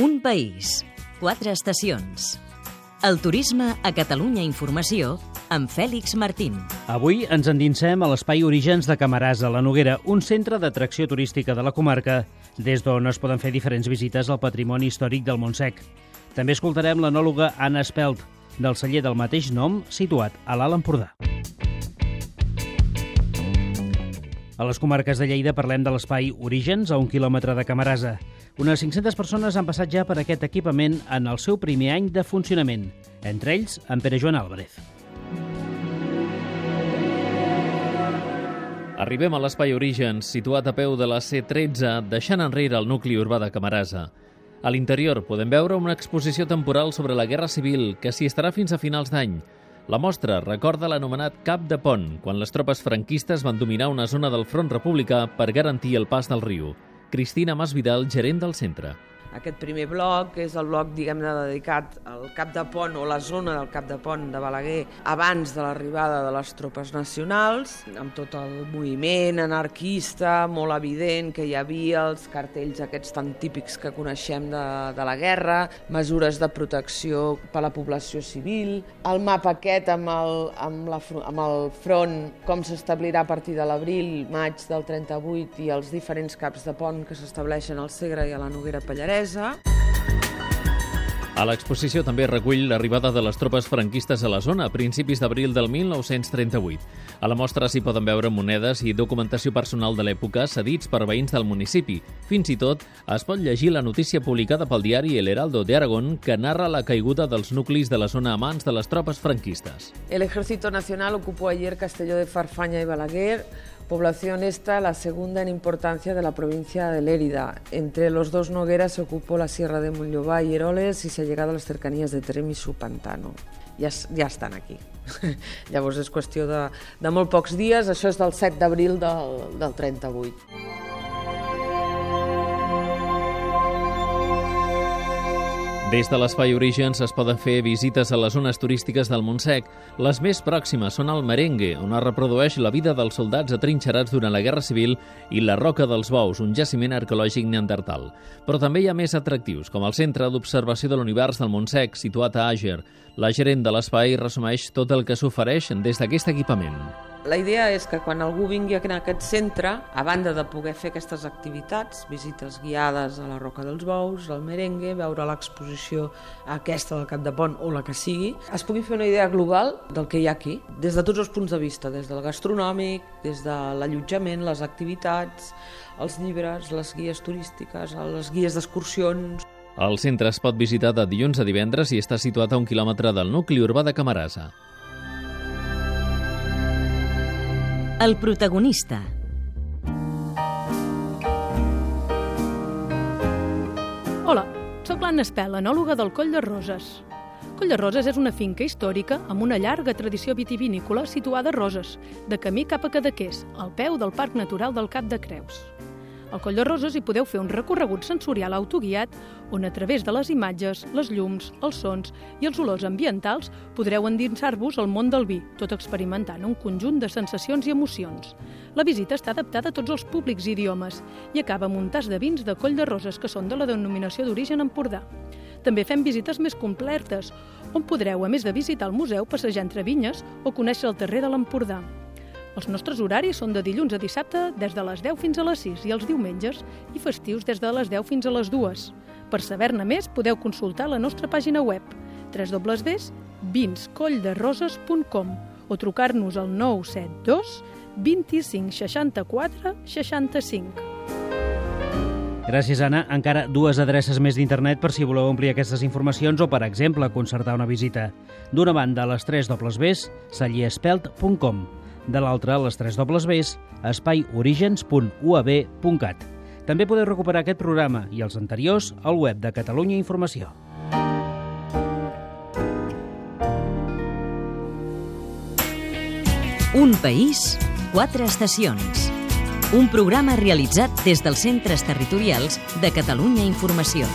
Un país, quatre estacions. El turisme a Catalunya Informació amb Fèlix Martín. Avui ens endinsem a l'espai Orígens de Camarasa, la Noguera, un centre d'atracció turística de la comarca, des d'on es poden fer diferents visites al patrimoni històric del Montsec. També escoltarem l'anòloga Anna Espelt, del celler del mateix nom, situat a l'Alt Empordà. A les comarques de Lleida parlem de l'espai Orígens, a un quilòmetre de Camarasa. Unes 500 persones han passat ja per aquest equipament en el seu primer any de funcionament, entre ells en Pere Joan Álvarez. Arribem a l'espai Orígens, situat a peu de la C13, deixant enrere el nucli urbà de Camarasa. A l'interior podem veure una exposició temporal sobre la Guerra Civil que s'hi estarà fins a finals d'any. La mostra recorda l'anomenat Cap de Pont, quan les tropes franquistes van dominar una zona del front republicà per garantir el pas del riu. Cristina Masvidal, gerent del centre. Aquest primer bloc és el bloc, diguem-ne, dedicat al Cap de Pont o la zona del Cap de Pont de Balaguer abans de l'arribada de les tropes nacionals, amb tot el moviment anarquista molt evident que hi havia, els cartells aquests tan típics que coneixem de, de la guerra, mesures de protecció per a la població civil, el mapa aquest amb el, amb la, amb el front, com s'establirà a partir de l'abril, maig del 38 i els diferents caps de pont que s'estableixen al Segre i a la Noguera Pallarès, Manresa. A l'exposició també recull l'arribada de les tropes franquistes a la zona a principis d'abril del 1938. A la mostra s'hi poden veure monedes i documentació personal de l'època cedits per veïns del municipi. Fins i tot es pot llegir la notícia publicada pel diari El Heraldo de Aragón que narra la caiguda dels nuclis de la zona a mans de les tropes franquistes. El Ejército Nacional ocupó ayer Castelló de Farfanya i Balaguer población esta la segunda en importancia de la provincia de Lérida. Entre los dos Nogueras se ocupó la sierra de Monllobá y Heroles y se ha llegado a las cercanías de Trem i su pantano. Ja, ja estan aquí. Llavors és qüestió de, de molt pocs dies, això és del 7 d'abril del, del 38. Des de l'Espai Orígens es poden fer visites a les zones turístiques del Montsec. Les més pròximes són el Merengue, on es reprodueix la vida dels soldats atrinxerats durant la Guerra Civil, i la Roca dels Bous, un jaciment arqueològic neandertal. Però també hi ha més atractius, com el Centre d'Observació de l'Univers del Montsec, situat a Àger. La gerent de l'espai resumeix tot el que s'ofereix des d'aquest equipament. La idea és que quan algú vingui a aquest centre, a banda de poder fer aquestes activitats, visites guiades a la Roca dels Bous, al merengue, veure l'exposició aquesta del Cap de Pont o la que sigui, es pugui fer una idea global del que hi ha aquí, des de tots els punts de vista, des del gastronòmic, des de l'allotjament, les activitats, els llibres, les guies turístiques, les guies d'excursions... El centre es pot visitar de dilluns a divendres i està situat a un quilòmetre del nucli urbà de Camarasa. El protagonista. Hola, sóc l'Anna Espel, enòloga del Coll de Roses. Coll de Roses és una finca històrica amb una llarga tradició vitivinícola situada a Roses, de camí cap a Cadaqués, al peu del Parc Natural del Cap de Creus. Al Coll de Roses hi podeu fer un recorregut sensorial autoguiat on a través de les imatges, les llums, els sons i els olors ambientals podreu endinsar-vos al món del vi, tot experimentant un conjunt de sensacions i emocions. La visita està adaptada a tots els públics i idiomes i acaba amb un tas de vins de Coll de Roses que són de la denominació d'origen Empordà. També fem visites més completes, on podreu, a més de visitar el museu, passejar entre vinyes o conèixer el terrer de l'Empordà. Els nostres horaris són de dilluns a dissabte des de les 10 fins a les 6 i els diumenges i festius des de les 10 fins a les 2. Per saber-ne més podeu consultar la nostra pàgina web www.vinscollderoses.com o trucar-nos al 972 25 64 65. Gràcies, Anna. Encara dues adreces més d'internet per si voleu omplir aquestes informacions o, per exemple, concertar una visita. D'una banda, les 3 dobles Bs, salliespelt.com de l'altre les 3 dobles Bs, espaiorigens.uab.cat. També podeu recuperar aquest programa i els anteriors al web de Catalunya Informació. Un país, quatre estacions. Un programa realitzat des dels centres territorials de Catalunya Informació.